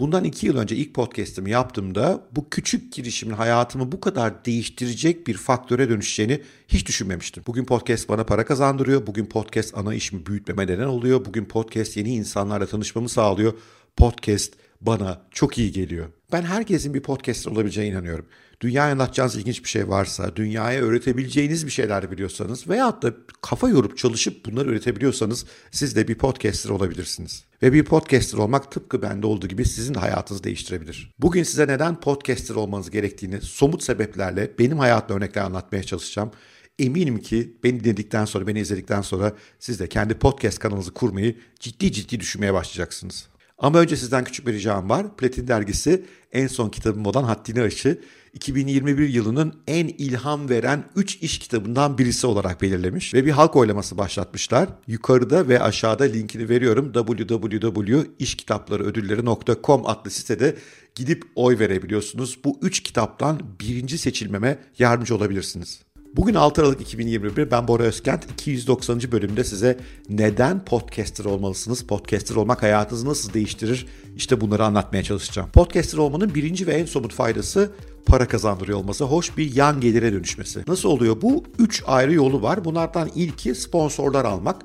Bundan iki yıl önce ilk podcast'imi yaptığımda bu küçük girişimin hayatımı bu kadar değiştirecek bir faktöre dönüşeceğini hiç düşünmemiştim. Bugün podcast bana para kazandırıyor. Bugün podcast ana işimi büyütmeme neden oluyor. Bugün podcast yeni insanlarla tanışmamı sağlıyor. Podcast bana çok iyi geliyor. Ben herkesin bir podcaster olabileceğine inanıyorum. Dünyaya anlatacağınız ilginç bir şey varsa, dünyaya öğretebileceğiniz bir şeyler biliyorsanız veyahut da kafa yorup çalışıp bunları üretebiliyorsanız siz de bir podcaster olabilirsiniz. Ve bir podcaster olmak tıpkı bende olduğu gibi sizin de hayatınızı değiştirebilir. Bugün size neden podcaster olmanız gerektiğini somut sebeplerle benim hayatımda örnekler anlatmaya çalışacağım. Eminim ki beni dinledikten sonra, beni izledikten sonra siz de kendi podcast kanalınızı kurmayı ciddi ciddi düşünmeye başlayacaksınız. Ama önce sizden küçük bir ricam var. Platin dergisi en son kitabım olan Haddini Aşı 2021 yılının en ilham veren 3 iş kitabından birisi olarak belirlemiş ve bir halk oylaması başlatmışlar. Yukarıda ve aşağıda linkini veriyorum www.işkitaplarıödülleri.com adlı sitede gidip oy verebiliyorsunuz. Bu 3 kitaptan birinci seçilmeme yardımcı olabilirsiniz. Bugün 6 Aralık 2021 ben Bora Özkent 290. bölümde size neden podcaster olmalısınız, podcaster olmak hayatınızı nasıl değiştirir işte bunları anlatmaya çalışacağım. Podcaster olmanın birinci ve en somut faydası para kazandırıyor olması, hoş bir yan gelire dönüşmesi. Nasıl oluyor bu? 3 ayrı yolu var. Bunlardan ilki sponsorlar almak.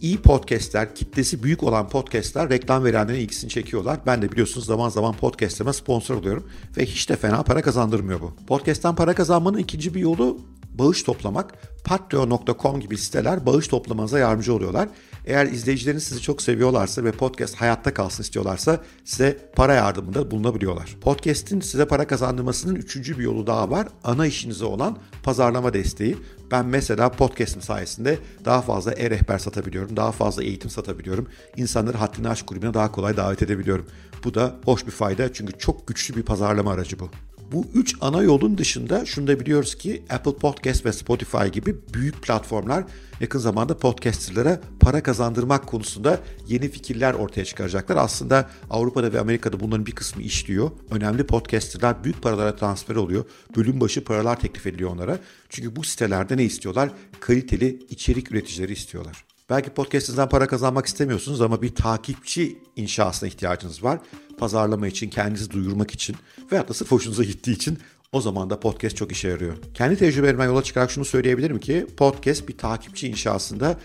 İyi podcastler, kitlesi büyük olan podcastler reklam verenlerin ilgisini çekiyorlar. Ben de biliyorsunuz zaman zaman podcast'ime sponsor oluyorum ve hiç de fena para kazandırmıyor bu. Podcast'ten para kazanmanın ikinci bir yolu bağış toplamak. Patreon.com gibi siteler bağış toplamanıza yardımcı oluyorlar. Eğer izleyicileriniz sizi çok seviyorlarsa ve podcast hayatta kalsın istiyorlarsa size para yardımında bulunabiliyorlar. Podcast'in size para kazandırmasının üçüncü bir yolu daha var. Ana işinize olan pazarlama desteği. Ben mesela podcast'im sayesinde daha fazla e-rehber satabiliyorum, daha fazla eğitim satabiliyorum. İnsanları Haddini Aşk grubuna daha kolay davet edebiliyorum. Bu da hoş bir fayda çünkü çok güçlü bir pazarlama aracı bu. Bu üç ana yolun dışında şunu da biliyoruz ki Apple Podcast ve Spotify gibi büyük platformlar yakın zamanda podcasterlara para kazandırmak konusunda yeni fikirler ortaya çıkaracaklar. Aslında Avrupa'da ve Amerika'da bunların bir kısmı işliyor. Önemli podcasterlar büyük paralara transfer oluyor. Bölüm başı paralar teklif ediliyor onlara. Çünkü bu sitelerde ne istiyorlar? Kaliteli içerik üreticileri istiyorlar. Belki podcast'inizden para kazanmak istemiyorsunuz ama bir takipçi inşasına ihtiyacınız var. Pazarlama için, kendinizi duyurmak için veyahut da sırf hoşunuza gittiği için o zaman da podcast çok işe yarıyor. Kendi tecrübelerimden yola çıkarak şunu söyleyebilirim ki podcast bir takipçi inşasında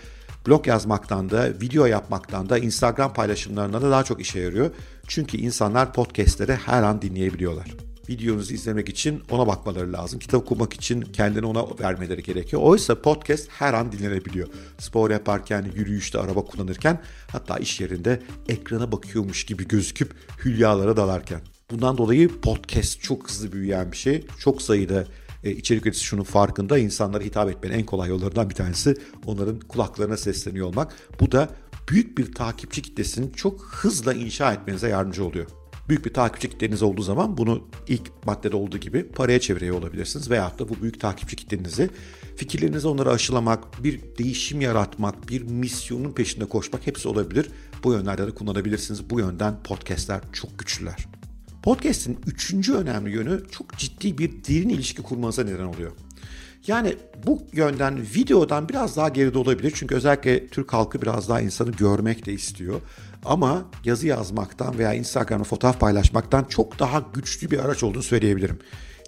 blog yazmaktan da, video yapmaktan da, Instagram paylaşımlarından da daha çok işe yarıyor. Çünkü insanlar podcastleri her an dinleyebiliyorlar videonuzu izlemek için ona bakmaları lazım. Kitap okumak için kendini ona vermeleri gerekiyor. Oysa podcast her an dinlenebiliyor. Spor yaparken, yürüyüşte, araba kullanırken hatta iş yerinde ekrana bakıyormuş gibi gözüküp hülyalara dalarken. Bundan dolayı podcast çok hızlı büyüyen bir şey. Çok sayıda e, içerik üreticisi şunun farkında. İnsanlara hitap etmenin en kolay yollarından bir tanesi onların kulaklarına sesleniyor olmak. Bu da büyük bir takipçi kitlesini çok hızla inşa etmenize yardımcı oluyor büyük bir takipçi kitleniz olduğu zaman bunu ilk maddede olduğu gibi paraya çeviriyor olabilirsiniz. Veyahut da bu büyük takipçi kitlenizi fikirlerinizi onlara aşılamak, bir değişim yaratmak, bir misyonun peşinde koşmak hepsi olabilir. Bu yönlerde de kullanabilirsiniz. Bu yönden podcastler çok güçlüler. Podcast'in üçüncü önemli yönü çok ciddi bir derin ilişki kurmanıza neden oluyor. Yani bu yönden videodan biraz daha geride olabilir. Çünkü özellikle Türk halkı biraz daha insanı görmek de istiyor. Ama yazı yazmaktan veya Instagram'da fotoğraf paylaşmaktan çok daha güçlü bir araç olduğunu söyleyebilirim.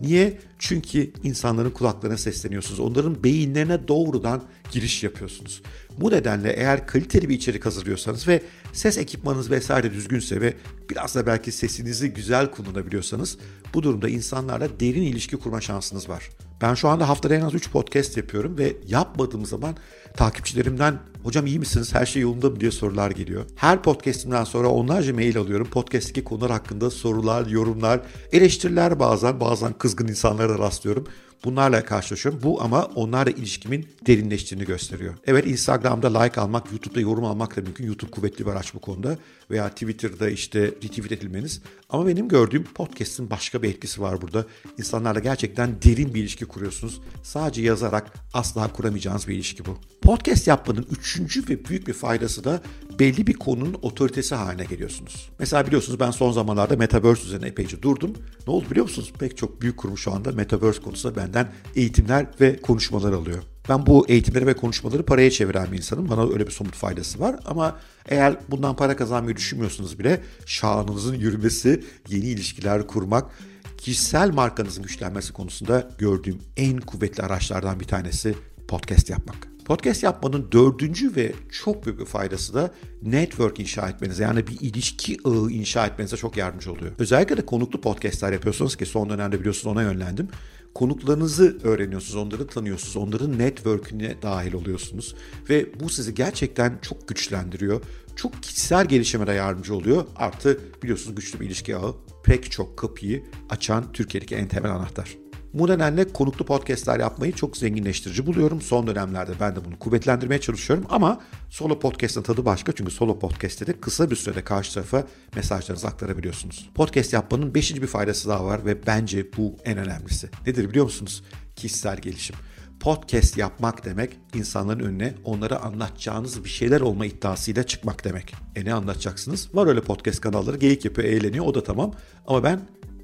Niye? Çünkü insanların kulaklarına sesleniyorsunuz. Onların beyinlerine doğrudan giriş yapıyorsunuz. Bu nedenle eğer kaliteli bir içerik hazırlıyorsanız ve ses ekipmanınız vesaire düzgünse ve biraz da belki sesinizi güzel kullanabiliyorsanız bu durumda insanlarla derin ilişki kurma şansınız var. Ben şu anda haftada en az 3 podcast yapıyorum ve yapmadığım zaman takipçilerimden hocam iyi misiniz her şey yolunda mı diye sorular geliyor. Her podcastimden sonra onlarca mail alıyorum. Podcast'teki konular hakkında sorular, yorumlar, eleştiriler bazen bazen kızgın insanlara rastlıyorum. Bunlarla karşılaşıyorum. Bu ama onlarla ilişkimin derinleştiğini gösteriyor. Evet Instagram'da like almak, YouTube'da yorum almak da mümkün. YouTube kuvvetli bir araç bu konuda. Veya Twitter'da işte retweet edilmeniz. Ama benim gördüğüm podcast'in başka bir etkisi var burada. İnsanlarla gerçekten derin bir ilişki kuruyorsunuz. Sadece yazarak asla kuramayacağınız bir ilişki bu. Podcast yapmanın üçüncü ve büyük bir faydası da belli bir konunun otoritesi haline geliyorsunuz. Mesela biliyorsunuz ben son zamanlarda Metaverse üzerine epeyce durdum. Ne oldu biliyor musunuz? Pek çok büyük kurum şu anda Metaverse konusunda benden eğitimler ve konuşmalar alıyor. Ben bu eğitimleri ve konuşmaları paraya çeviren bir insanım. Bana öyle bir somut faydası var. Ama eğer bundan para kazanmayı düşünmüyorsunuz bile şanınızın yürümesi, yeni ilişkiler kurmak, kişisel markanızın güçlenmesi konusunda gördüğüm en kuvvetli araçlardan bir tanesi podcast yapmak. Podcast yapmanın dördüncü ve çok büyük bir faydası da network inşa etmenize yani bir ilişki ağı inşa etmenize çok yardımcı oluyor. Özellikle de konuklu podcastler yapıyorsunuz ki son dönemde biliyorsunuz ona yönlendim. Konuklarınızı öğreniyorsunuz, onları tanıyorsunuz, onların network'üne dahil oluyorsunuz ve bu sizi gerçekten çok güçlendiriyor. Çok kişisel gelişime de yardımcı oluyor. Artı biliyorsunuz güçlü bir ilişki ağı pek çok kapıyı açan Türkiye'deki en temel anahtar. Bu nedenle konuklu podcastler yapmayı çok zenginleştirici buluyorum. Son dönemlerde ben de bunu kuvvetlendirmeye çalışıyorum ama solo podcast'ın tadı başka çünkü solo podcast'te de kısa bir sürede karşı tarafa mesajlarınızı aktarabiliyorsunuz. Podcast yapmanın beşinci bir faydası daha var ve bence bu en önemlisi. Nedir biliyor musunuz? Kişisel gelişim. Podcast yapmak demek insanların önüne onlara anlatacağınız bir şeyler olma iddiasıyla çıkmak demek. E ne anlatacaksınız? Var öyle podcast kanalları geyik yapıyor, eğleniyor o da tamam. Ama ben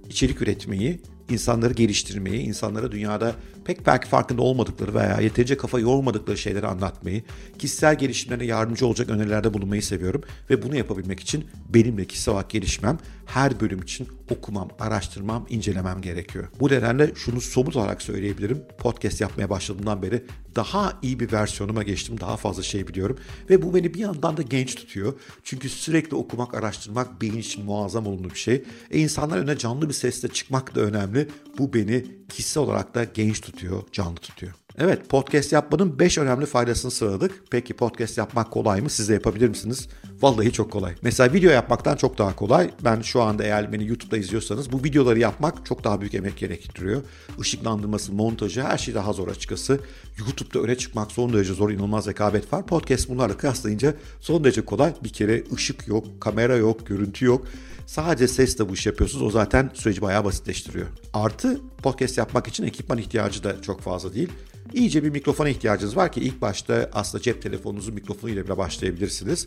içerik üretmeyi, insanları geliştirmeyi, insanlara dünyada pek belki farkında olmadıkları veya yeterince kafa yormadıkları şeyleri anlatmayı, kişisel gelişimlerine yardımcı olacak önerilerde bulunmayı seviyorum. Ve bunu yapabilmek için benimle kişisel olarak gelişmem, her bölüm için okumam, araştırmam, incelemem gerekiyor. Bu nedenle şunu somut olarak söyleyebilirim. Podcast yapmaya başladığımdan beri daha iyi bir versiyonuma geçtim. Daha fazla şey biliyorum. Ve bu beni bir yandan da genç tutuyor. Çünkü sürekli okumak, araştırmak beyin için muazzam olumlu bir şey. E insanlar önüne canlı bir sesle çıkmak da önemli. Bu beni kişisel olarak da genç tutuyor, canlı tutuyor. Evet podcast yapmanın 5 önemli faydasını sıraladık. Peki podcast yapmak kolay mı? Siz de yapabilir misiniz? Vallahi çok kolay. Mesela video yapmaktan çok daha kolay. Ben şu anda eğer beni YouTube'da izliyorsanız bu videoları yapmak çok daha büyük emek gerektiriyor. Işıklandırması, montajı her şey daha zor açıkçası. YouTube'da öne çıkmak son derece zor, inanılmaz rekabet var. Podcast bunlarla kıyaslayınca son derece kolay. Bir kere ışık yok, kamera yok, görüntü yok. Sadece sesle bu iş yapıyorsunuz. O zaten süreci bayağı basitleştiriyor. Artı podcast yapmak için ekipman ihtiyacı da çok fazla değil. İyice bir mikrofona ihtiyacınız var ki ilk başta aslında cep telefonunuzun mikrofonuyla bile başlayabilirsiniz.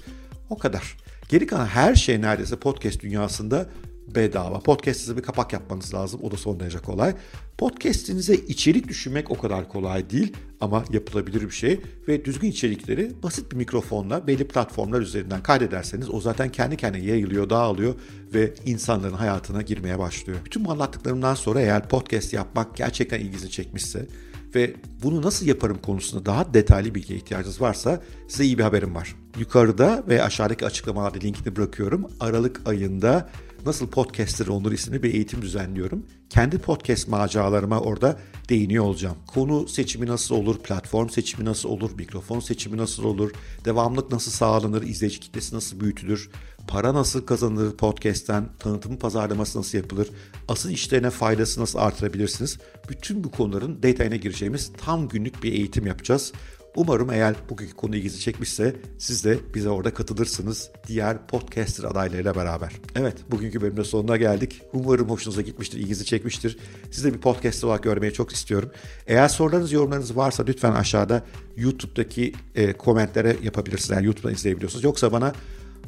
O kadar. Geri kalan her şey neredeyse podcast dünyasında bedava. Podcast'inize bir kapak yapmanız lazım. O da son derece kolay. Podcast'inize içerik düşünmek o kadar kolay değil ama yapılabilir bir şey ve düzgün içerikleri basit bir mikrofonla belli platformlar üzerinden kaydederseniz o zaten kendi kendine yayılıyor, dağılıyor ve insanların hayatına girmeye başlıyor. Bütün bu anlattıklarımdan sonra eğer podcast yapmak gerçekten ilginizi çekmişse ve bunu nasıl yaparım konusunda daha detaylı bilgiye ihtiyacınız varsa size iyi bir haberim var. Yukarıda ve aşağıdaki açıklamalarda linkini bırakıyorum. Aralık ayında Nasıl Podcaster Olunur isimli bir eğitim düzenliyorum. Kendi podcast maceralarıma orada değiniyor olacağım. Konu seçimi nasıl olur, platform seçimi nasıl olur, mikrofon seçimi nasıl olur, devamlık nasıl sağlanır, izleyici kitlesi nasıl büyütülür, para nasıl kazanılır podcast'ten, tanıtımı pazarlaması nasıl yapılır, asıl işlerine faydası nasıl artırabilirsiniz. Bütün bu konuların detayına gireceğimiz tam günlük bir eğitim yapacağız. Umarım eğer bugünkü konu ilginizi çekmişse siz de bize orada katılırsınız diğer podcaster adaylarıyla beraber. Evet bugünkü bölümde sonuna geldik. Umarım hoşunuza gitmiştir, ilginizi çekmiştir. Siz de bir podcaster olarak görmeyi çok istiyorum. Eğer sorularınız, yorumlarınız varsa lütfen aşağıda YouTube'daki e, komentlere yapabilirsiniz. Yani YouTube'dan izleyebiliyorsunuz. Yoksa bana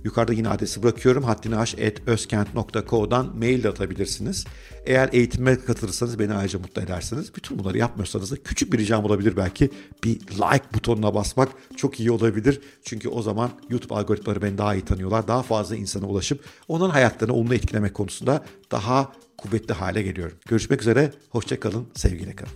Yukarıda yine adresi bırakıyorum. haddinaş.özkent.co'dan mail de atabilirsiniz. Eğer eğitime katılırsanız beni ayrıca mutlu edersiniz. Bütün bunları yapmıyorsanız da küçük bir ricam olabilir belki. Bir like butonuna basmak çok iyi olabilir. Çünkü o zaman YouTube algoritmaları beni daha iyi tanıyorlar. Daha fazla insana ulaşıp onların hayatlarını olumlu etkilemek konusunda daha kuvvetli hale geliyorum. Görüşmek üzere, hoşçakalın, sevgiyle kalın.